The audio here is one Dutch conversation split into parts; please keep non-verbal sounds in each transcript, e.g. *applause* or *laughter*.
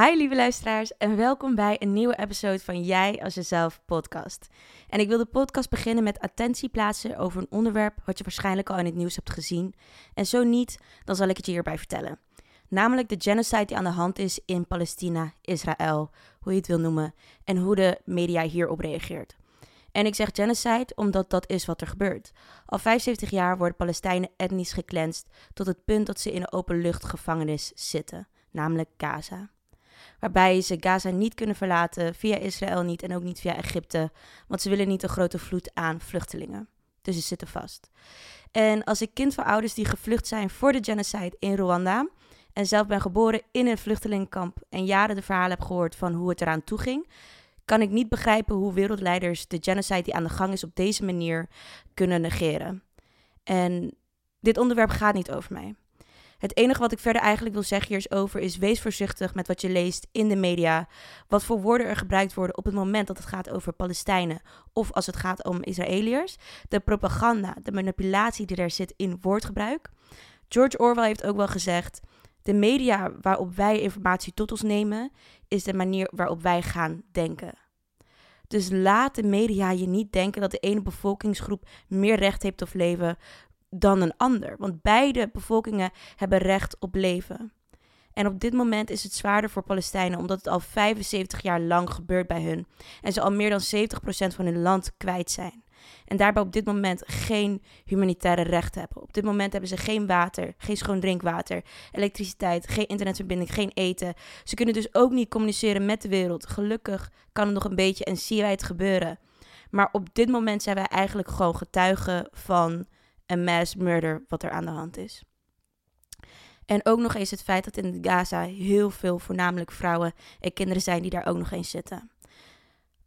Hi lieve luisteraars en welkom bij een nieuwe episode van Jij als Jezelf podcast. En ik wil de podcast beginnen met attentie plaatsen over een onderwerp wat je waarschijnlijk al in het nieuws hebt gezien. En zo niet, dan zal ik het je hierbij vertellen. Namelijk de genocide die aan de hand is in Palestina, Israël, hoe je het wil noemen, en hoe de media hierop reageert. En ik zeg genocide omdat dat is wat er gebeurt. Al 75 jaar worden Palestijnen etnisch geklenst tot het punt dat ze in een openluchtgevangenis zitten, namelijk Gaza. Waarbij ze Gaza niet kunnen verlaten, via Israël niet en ook niet via Egypte, want ze willen niet een grote vloed aan vluchtelingen. Dus ze zitten vast. En als ik kind van ouders die gevlucht zijn voor de genocide in Rwanda, en zelf ben geboren in een vluchtelingenkamp en jaren de verhalen heb gehoord van hoe het eraan toe ging, kan ik niet begrijpen hoe wereldleiders de genocide die aan de gang is op deze manier kunnen negeren. En dit onderwerp gaat niet over mij. Het enige wat ik verder eigenlijk wil zeggen hierover is: wees voorzichtig met wat je leest in de media. Wat voor woorden er gebruikt worden op het moment dat het gaat over Palestijnen of als het gaat om Israëliërs. De propaganda, de manipulatie die er zit in woordgebruik. George Orwell heeft ook wel gezegd: de media waarop wij informatie tot ons nemen, is de manier waarop wij gaan denken. Dus laat de media je niet denken dat de ene bevolkingsgroep meer recht heeft op leven dan een ander. Want beide bevolkingen hebben recht op leven. En op dit moment is het zwaarder voor Palestijnen omdat het al 75 jaar lang gebeurt bij hun. En ze al meer dan 70% van hun land kwijt zijn. En daarbij op dit moment geen humanitaire rechten hebben. Op dit moment hebben ze geen water, geen schoon drinkwater, elektriciteit, geen internetverbinding, geen eten. Ze kunnen dus ook niet communiceren met de wereld. Gelukkig kan het nog een beetje en zien wij het gebeuren. Maar op dit moment zijn wij eigenlijk gewoon getuigen van een mass murder wat er aan de hand is. En ook nog eens het feit dat in Gaza heel veel voornamelijk vrouwen en kinderen zijn die daar ook nog eens zitten.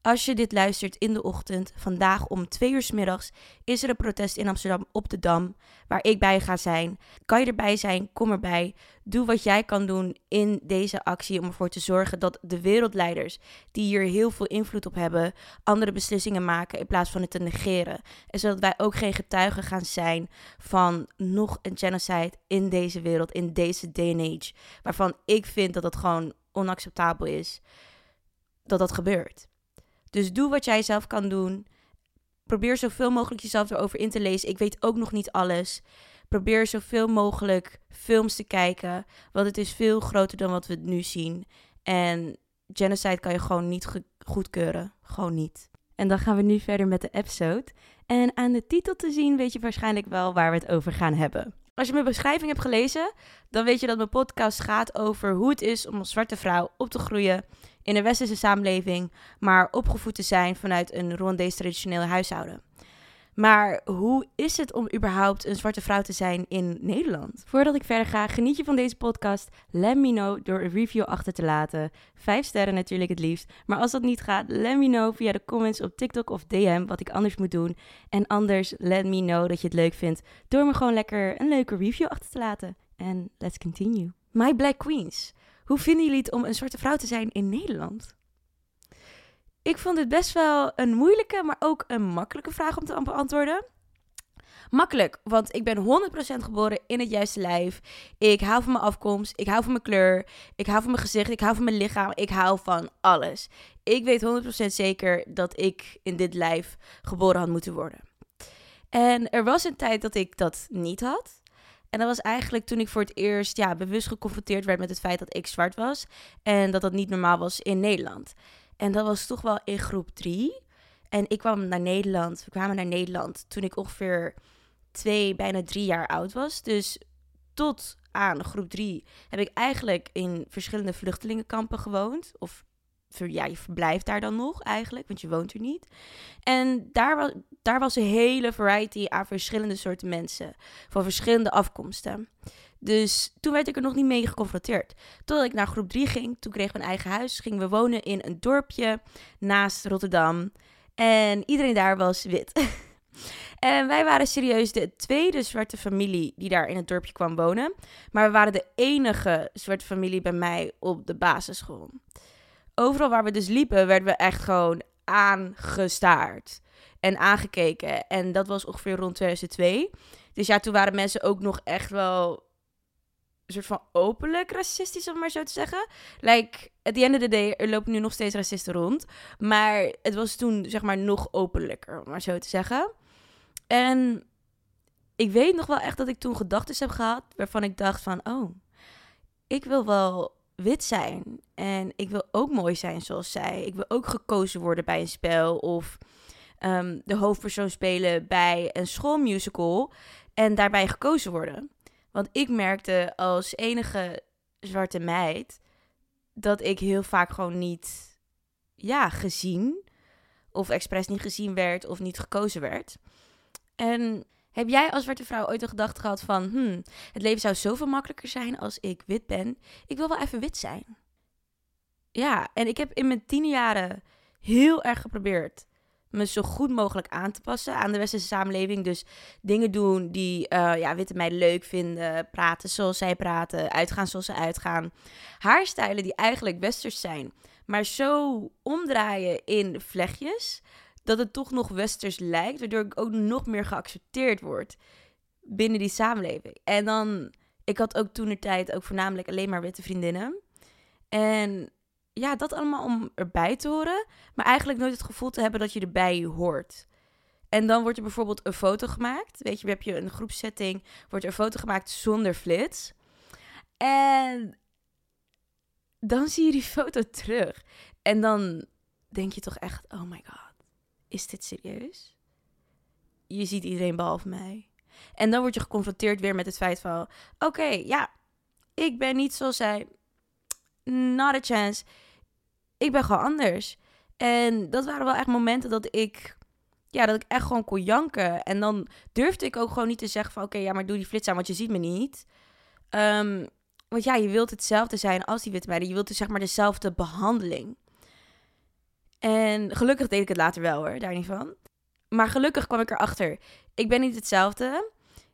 Als je dit luistert in de ochtend, vandaag om twee uur s middags, is er een protest in Amsterdam op de Dam, waar ik bij ga zijn. Kan je erbij zijn? Kom erbij. Doe wat jij kan doen in deze actie om ervoor te zorgen dat de wereldleiders, die hier heel veel invloed op hebben, andere beslissingen maken in plaats van het te negeren. En zodat wij ook geen getuigen gaan zijn van nog een genocide in deze wereld, in deze day and age, waarvan ik vind dat het gewoon onacceptabel is dat dat gebeurt. Dus doe wat jij zelf kan doen. Probeer zoveel mogelijk jezelf erover in te lezen. Ik weet ook nog niet alles. Probeer zoveel mogelijk films te kijken. Want het is veel groter dan wat we nu zien. En genocide kan je gewoon niet goedkeuren. Gewoon niet. En dan gaan we nu verder met de episode. En aan de titel te zien weet je waarschijnlijk wel waar we het over gaan hebben. Als je mijn beschrijving hebt gelezen, dan weet je dat mijn podcast gaat over hoe het is om als zwarte vrouw op te groeien in een westerse samenleving, maar opgevoed te zijn vanuit een Rwandese traditioneel huishouden. Maar hoe is het om überhaupt een zwarte vrouw te zijn in Nederland? Voordat ik verder ga, geniet je van deze podcast? Let me know door een review achter te laten. Vijf sterren natuurlijk het liefst. Maar als dat niet gaat, let me know via de comments op TikTok of DM wat ik anders moet doen. En anders, let me know dat je het leuk vindt door me gewoon lekker een leuke review achter te laten. En let's continue. My Black Queens. Hoe vinden jullie het om een zwarte vrouw te zijn in Nederland? Ik vond het best wel een moeilijke, maar ook een makkelijke vraag om te beantwoorden. Makkelijk, want ik ben 100% geboren in het juiste lijf. Ik hou van mijn afkomst, ik hou van mijn kleur, ik hou van mijn gezicht, ik hou van mijn lichaam, ik hou van alles. Ik weet 100% zeker dat ik in dit lijf geboren had moeten worden. En er was een tijd dat ik dat niet had. En dat was eigenlijk toen ik voor het eerst ja, bewust geconfronteerd werd met het feit dat ik zwart was. En dat dat niet normaal was in Nederland. En dat was toch wel in groep drie. En ik kwam naar Nederland. We kwamen naar Nederland toen ik ongeveer twee, bijna drie jaar oud was. Dus tot aan groep drie heb ik eigenlijk in verschillende vluchtelingenkampen gewoond. Of ja, je verblijft daar dan nog eigenlijk, want je woont er niet. En daar was, daar was een hele variety aan verschillende soorten mensen, van verschillende afkomsten. Dus toen werd ik er nog niet mee geconfronteerd. Totdat ik naar groep 3 ging, toen kreeg ik mijn eigen huis, gingen we wonen in een dorpje naast Rotterdam. En iedereen daar was wit. *laughs* en wij waren serieus de tweede zwarte familie die daar in het dorpje kwam wonen. Maar we waren de enige zwarte familie bij mij op de basisschool overal waar we dus liepen, werden we echt gewoon aangestaard en aangekeken. En dat was ongeveer rond 2002. Dus ja, toen waren mensen ook nog echt wel soort van openlijk racistisch, om maar zo te zeggen. Like, at the end of the day, er lopen nu nog steeds racisten rond. Maar het was toen, zeg maar, nog openlijker, om maar zo te zeggen. En ik weet nog wel echt dat ik toen gedachten heb gehad waarvan ik dacht van, oh, ik wil wel wit zijn. En ik wil ook mooi zijn zoals zij. Ik wil ook gekozen worden bij een spel of um, de hoofdpersoon spelen bij een schoolmusical en daarbij gekozen worden. Want ik merkte als enige zwarte meid dat ik heel vaak gewoon niet, ja, gezien of expres niet gezien werd of niet gekozen werd. En heb jij als zwarte vrouw ooit een gedachte gehad van, hmm, het leven zou zoveel makkelijker zijn als ik wit ben? Ik wil wel even wit zijn. Ja, en ik heb in mijn tien jaren heel erg geprobeerd me zo goed mogelijk aan te passen aan de westerse samenleving. Dus dingen doen die uh, ja, witte meiden leuk vinden, praten zoals zij praten, uitgaan zoals ze uitgaan. Haarstijlen die eigenlijk westers zijn, maar zo omdraaien in vlechtjes dat het toch nog westers lijkt, waardoor ik ook nog meer geaccepteerd word binnen die samenleving. En dan, ik had ook toen de tijd ook voornamelijk alleen maar witte vriendinnen. En ja, dat allemaal om erbij te horen, maar eigenlijk nooit het gevoel te hebben dat je erbij hoort. En dan wordt er bijvoorbeeld een foto gemaakt. Weet je, heb je een groepsetting, wordt er een foto gemaakt zonder flits. En dan zie je die foto terug. En dan denk je toch echt, oh my god is dit serieus? Je ziet iedereen behalve mij. En dan word je geconfronteerd weer met het feit van: oké, ja, ik ben niet zoals zij. Not a chance. Ik ben gewoon anders. En dat waren wel echt momenten dat ik, ja, dat ik echt gewoon kon janken. En dan durfde ik ook gewoon niet te zeggen van, oké, ja, maar doe die flits aan, want je ziet me niet. Um, want ja, je wilt hetzelfde zijn als die witte meiden. Je wilt dus zeg maar dezelfde behandeling. En gelukkig deed ik het later wel hoor, daar niet van. Maar gelukkig kwam ik erachter. Ik ben niet hetzelfde.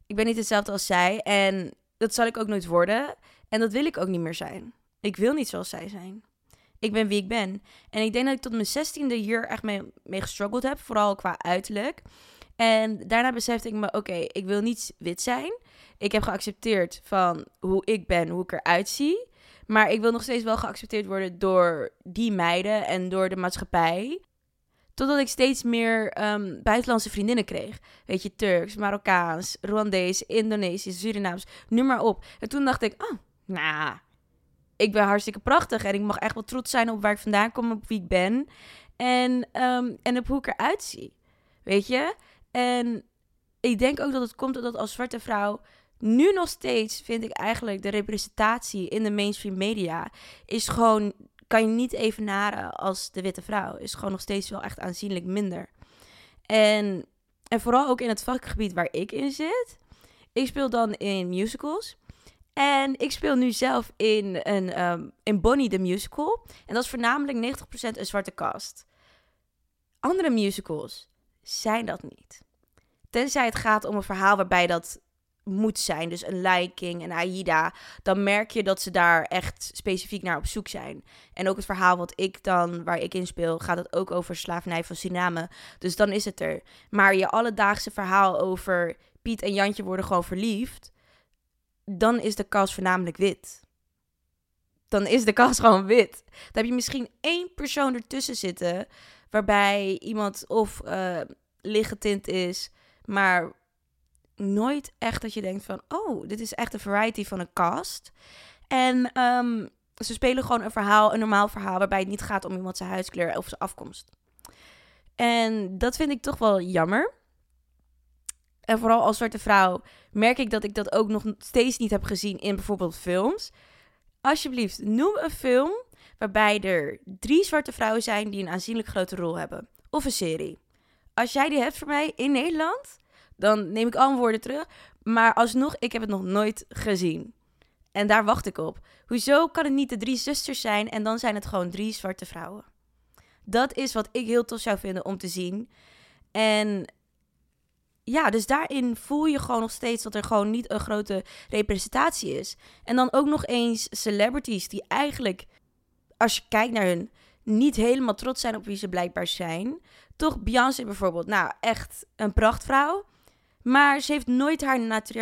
Ik ben niet hetzelfde als zij. En dat zal ik ook nooit worden. En dat wil ik ook niet meer zijn. Ik wil niet zoals zij zijn. Ik ben wie ik ben. En ik denk dat ik tot mijn zestiende hier echt mee, mee gestruggeld heb. Vooral qua uiterlijk. En daarna besefte ik me, oké, ik wil niet wit zijn. Ik heb geaccepteerd van hoe ik ben, hoe ik eruit zie. Maar ik wil nog steeds wel geaccepteerd worden door die meiden en door de maatschappij. Totdat ik steeds meer um, buitenlandse vriendinnen kreeg. Weet je, Turks, Marokkaans, Rwandees, Indonesisch, Surinaams, noem maar op. En toen dacht ik, oh, nou, ik ben hartstikke prachtig. En ik mag echt wel trots zijn op waar ik vandaan kom, op wie ik ben. En, um, en op hoe ik eruit zie. Weet je? En ik denk ook dat het komt omdat als zwarte vrouw nu nog steeds vind ik eigenlijk de representatie in de mainstream media is gewoon kan je niet evenaren als de witte vrouw. Is gewoon nog steeds wel echt aanzienlijk minder. En, en vooral ook in het vakgebied waar ik in zit. Ik speel dan in musicals. En ik speel nu zelf in, een, um, in Bonnie the Musical. En dat is voornamelijk 90% een zwarte cast. Andere musicals zijn dat niet. Tenzij het gaat om een verhaal waarbij dat moet zijn. Dus een Liking en Aida. Dan merk je dat ze daar echt specifiek naar op zoek zijn. En ook het verhaal wat ik dan, waar ik in speel, gaat het ook over slavernij van Suriname. Dus dan is het er. Maar je alledaagse verhaal over Piet en Jantje worden gewoon verliefd. Dan is de kast voornamelijk wit. Dan is de kast *laughs* gewoon wit. Dan heb je misschien één persoon ertussen zitten. Waarbij iemand of uh, lichtgetint is. Maar nooit echt dat je denkt van... oh, dit is echt een variety van een cast. En ehm, ze spelen gewoon een verhaal, een normaal verhaal... waarbij het niet gaat om iemand zijn huidskleur of zijn afkomst. En dat vind ik toch wel jammer. En vooral als zwarte vrouw merk ik dat ik dat ook nog steeds niet heb gezien in bijvoorbeeld films. Alsjeblieft, noem een film waarbij er drie zwarte vrouwen zijn die een aanzienlijk grote rol hebben. Of een serie. Als jij die hebt voor mij in Nederland, dan neem ik al mijn woorden terug. Maar alsnog, ik heb het nog nooit gezien. En daar wacht ik op. Hoezo kan het niet de drie zusters zijn en dan zijn het gewoon drie zwarte vrouwen? Dat is wat ik heel tof zou vinden om te zien. En ja, dus daarin voel je gewoon nog steeds dat er gewoon niet een grote representatie is. En dan ook nog eens celebrities die eigenlijk, als je kijkt naar hun, niet helemaal trots zijn op wie ze blijkbaar zijn. Toch Beyoncé bijvoorbeeld, nou echt een prachtvrouw. Maar ze heeft nooit haar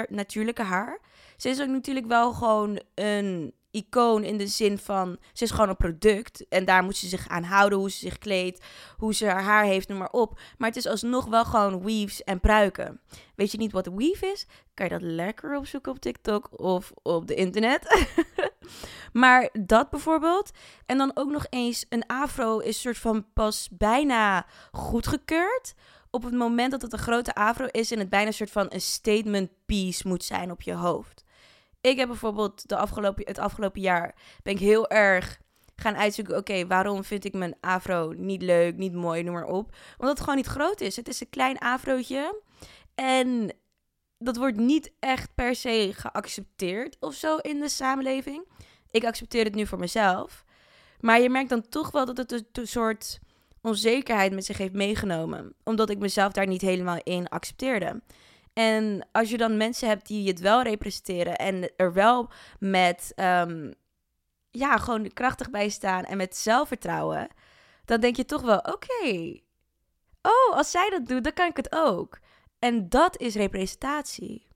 natuurlijke haar. ze is ook natuurlijk wel gewoon een icoon in de zin van ze is gewoon een product en daar moet ze zich aan houden hoe ze zich kleedt, hoe ze haar haar heeft, noem maar op. Maar het is alsnog wel gewoon weaves en pruiken. Weet je niet wat weave is? Kan je dat lekker opzoeken op TikTok of op de internet. *laughs* maar dat bijvoorbeeld. En dan ook nog eens een afro is soort van pas bijna goedgekeurd op het moment dat het een grote afro is en het bijna een soort van een statement piece moet zijn op je hoofd. Ik heb bijvoorbeeld de afgelopen, het afgelopen jaar ben ik heel erg gaan uitzoeken. Oké, waarom vind ik mijn afro niet leuk, niet mooi, noem maar op. Omdat het gewoon niet groot is. Het is een klein afrootje. En dat wordt niet echt per se geaccepteerd of zo in de samenleving. Ik accepteer het nu voor mezelf. Maar je merkt dan toch wel dat het een soort onzekerheid met zich heeft meegenomen. Omdat ik mezelf daar niet helemaal in accepteerde. En als je dan mensen hebt die het wel representeren en er wel met, um, ja, gewoon krachtig bij staan en met zelfvertrouwen, dan denk je toch wel, oké, oh, als zij dat doet, dan kan ik het ook. En dat is representatie.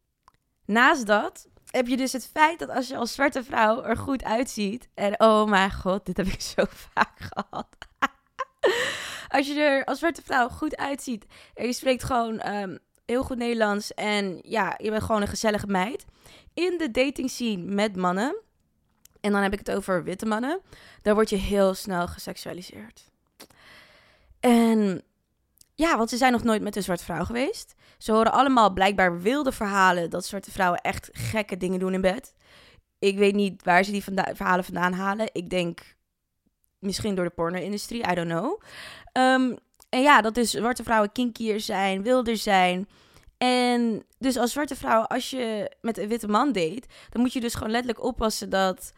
Naast dat heb je dus het feit dat als je als zwarte vrouw er goed uitziet, en oh mijn god, dit heb ik zo *laughs* vaak gehad. Als je er als zwarte vrouw goed uitziet en je spreekt gewoon um, heel goed Nederlands en ja, je bent gewoon een gezellige meid. In de dating scene met mannen, en dan heb ik het over witte mannen, dan word je heel snel geseksualiseerd. En ja, want ze zijn nog nooit met een zwarte vrouw geweest. Ze horen allemaal blijkbaar wilde verhalen dat zwarte vrouwen echt gekke dingen doen in bed. Ik weet niet waar ze die verhalen vandaan halen. Ik denk misschien door de porno-industrie, I don't know. Um, en ja, dat is zwarte vrouwen kinkier zijn, wilder zijn. En dus als zwarte vrouw, als je met een witte man date, dan moet je dus gewoon letterlijk oppassen dat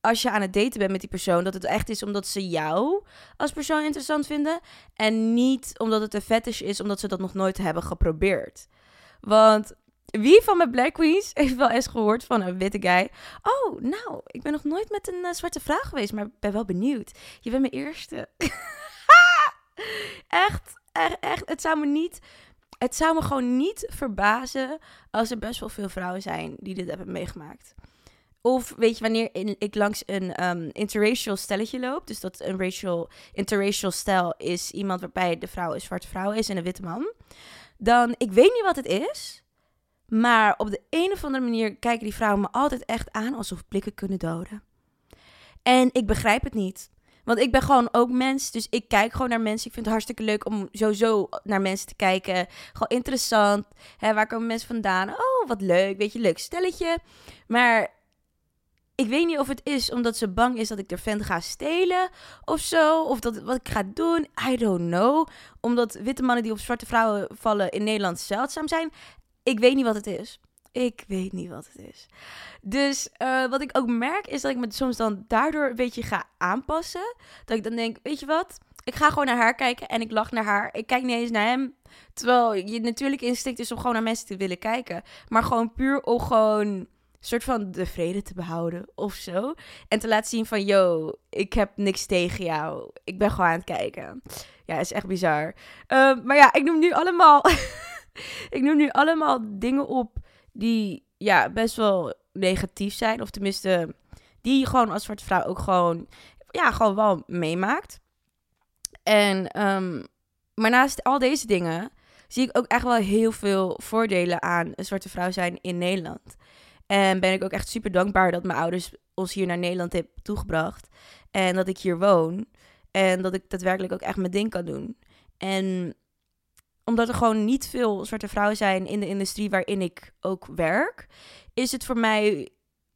als je aan het daten bent met die persoon, dat het echt is omdat ze jou als persoon interessant vinden. En niet omdat het een fetish is, omdat ze dat nog nooit hebben geprobeerd. Want wie van mijn Black Queens heeft wel eens gehoord van een witte guy? Oh, nou, ik ben nog nooit met een uh, zwarte vrouw geweest, maar ben wel benieuwd. Je bent mijn eerste. *laughs* echt, echt, echt. Het zou me niet. Het zou me gewoon niet verbazen als er best wel veel vrouwen zijn die dit hebben meegemaakt. Of weet je, wanneer ik langs een um, interracial stelletje loop. Dus dat een racial, interracial stel is iemand waarbij de vrouw een zwarte vrouw is en een witte man. Dan, ik weet niet wat het is. Maar op de een of andere manier kijken die vrouwen me altijd echt aan alsof blikken kunnen doden. En ik begrijp het niet. Want ik ben gewoon ook mens, dus ik kijk gewoon naar mensen. Ik vind het hartstikke leuk om sowieso naar mensen te kijken. Gewoon interessant. Hè, waar komen mensen vandaan? Oh, wat leuk. Weet je, leuk stelletje. Maar ik weet niet of het is omdat ze bang is dat ik er vent ga stelen of zo. Of dat wat ik ga doen. I don't know. Omdat witte mannen die op zwarte vrouwen vallen in Nederland zeldzaam zijn. Ik weet niet wat het is. Ik weet niet wat het is. Dus uh, wat ik ook merk is dat ik me soms dan daardoor een beetje ga aanpassen. Dat ik dan denk, weet je wat? Ik ga gewoon naar haar kijken en ik lach naar haar. Ik kijk niet eens naar hem. Terwijl je natuurlijk instinct is om gewoon naar mensen te willen kijken. Maar gewoon puur om gewoon soort van de vrede te behouden of zo. En te laten zien van, yo, ik heb niks tegen jou. Ik ben gewoon aan het kijken. Ja, is echt bizar. Uh, maar ja, ik noem nu allemaal... *laughs* *laughs* ik noem nu allemaal dingen op die ja, best wel negatief zijn. Of tenminste, die je gewoon als zwarte vrouw ook gewoon, ja, gewoon wel meemaakt. En, um, maar naast al deze dingen zie ik ook echt wel heel veel voordelen aan een zwarte vrouw zijn in Nederland. En ben ik ook echt super dankbaar dat mijn ouders ons hier naar Nederland hebben toegebracht. En dat ik hier woon. En dat ik daadwerkelijk ook echt mijn ding kan doen. En omdat er gewoon niet veel zwarte vrouwen zijn in de industrie waarin ik ook werk, is het voor mij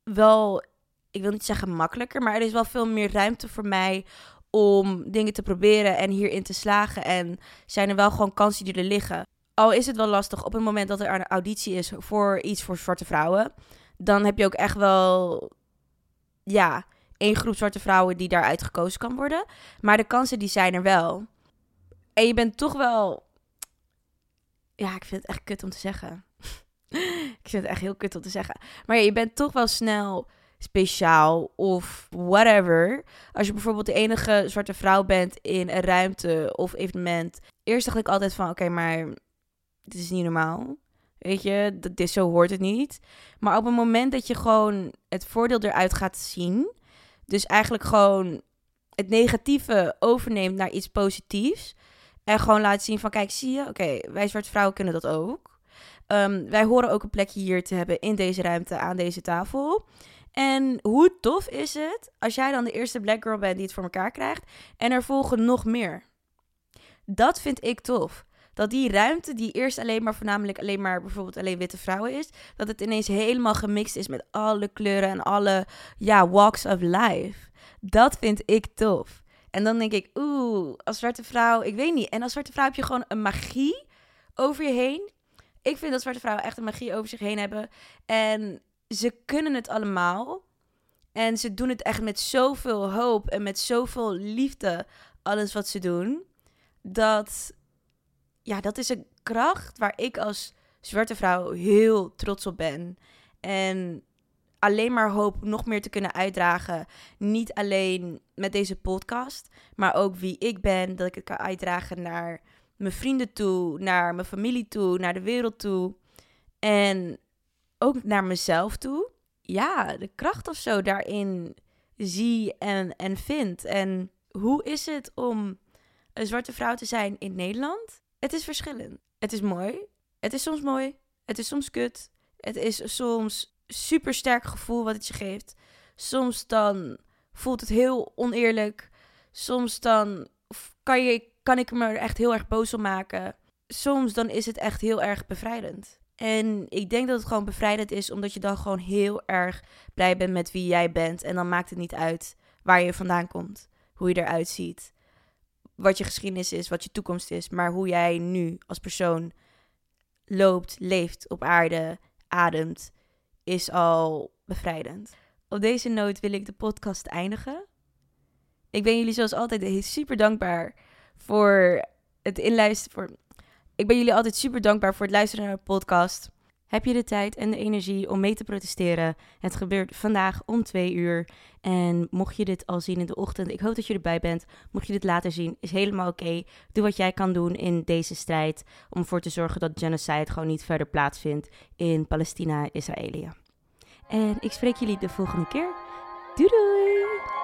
wel, ik wil niet zeggen makkelijker, maar er is wel veel meer ruimte voor mij om dingen te proberen en hierin te slagen. En zijn er wel gewoon kansen die er liggen. Al is het wel lastig op het moment dat er een auditie is voor iets voor zwarte vrouwen, dan heb je ook echt wel, ja, één groep zwarte vrouwen die daaruit gekozen kan worden. Maar de kansen die zijn er wel. En je bent toch wel ja, ik vind het echt kut om te zeggen. *laughs* ik vind het echt heel kut om te zeggen. Maar ja, je bent toch wel snel speciaal of whatever. Als je bijvoorbeeld de enige zwarte vrouw bent in een ruimte of evenement. Eerst dacht ik altijd van, oké, maar dit is niet normaal. Weet je, dat is, zo hoort het niet. Maar op het moment dat je gewoon het voordeel eruit gaat zien, dus eigenlijk gewoon het negatieve overneemt naar iets positiefs. En gewoon laat zien van, kijk, zie je, oké, wij zwarte vrouwen kunnen dat ook. Ehm, wij horen ook een plekje hier te hebben in deze ruimte aan deze tafel. En hoe tof is het als jij dan de eerste black girl bent die het voor elkaar krijgt en er volgen nog meer. Dat vind ik tof. Dat die ruimte die eerst alleen maar voornamelijk alleen maar bijvoorbeeld alleen witte vrouwen is, dat het ineens helemaal gemixt is met alle kleuren en alle ja, walks of life. Dat vind ik tof. En dan denk ik, oeh, als zwarte vrouw, ik weet niet. En als zwarte vrouw heb je gewoon een magie over je heen. Ik vind dat zwarte vrouwen echt een magie over zich heen hebben. En ze kunnen het allemaal. En ze doen het echt met zoveel hoop en met zoveel liefde, alles wat ze doen. Dat, ja, dat is een kracht waar ik als zwarte vrouw heel trots op ben. En alleen maar hoop nog meer te kunnen uitdragen. Niet alleen met deze podcast, maar ook wie ik ben. Dat ik het kan uitdragen naar mijn vrienden toe, naar mijn familie toe, naar de wereld toe. En ook naar mezelf toe. Ja, de kracht of zo daarin zie en, en vind. En hoe is het om een zwarte vrouw te zijn in Nederland? Het is verschillend. Het is mooi. Het is soms mooi. Het is soms kut. Het is soms super sterk gevoel wat het je geeft. Soms dan voelt het heel oneerlijk. Soms dan kan, je, kan ik me er echt heel erg boos om maken. Soms dan is het echt heel erg bevrijdend. En ik denk dat het gewoon bevrijdend is, omdat je dan gewoon heel erg blij bent met wie jij bent. En dan maakt het niet uit waar je vandaan komt, hoe je eruit ziet, wat je geschiedenis is, wat je toekomst is, maar hoe jij nu als persoon loopt, leeft op aarde, ademt, is al bevrijdend. Op deze noot wil ik de podcast eindigen. Ik ben jullie zoals altijd super dankbaar voor het inluisteren. Voor... Ik ben jullie altijd super dankbaar voor het luisteren naar de podcast. Heb je de tijd en de energie om mee te protesteren? Het gebeurt vandaag om twee uur. En mocht je dit al zien in de ochtend, ik hoop dat je erbij bent. Mocht je dit later zien, is helemaal oké. Doe wat jij kan doen in deze strijd om ervoor te zorgen dat genocide gewoon niet verder plaatsvindt in Palestina Israëlië. En ik spreek jullie de volgende keer. Doei doei!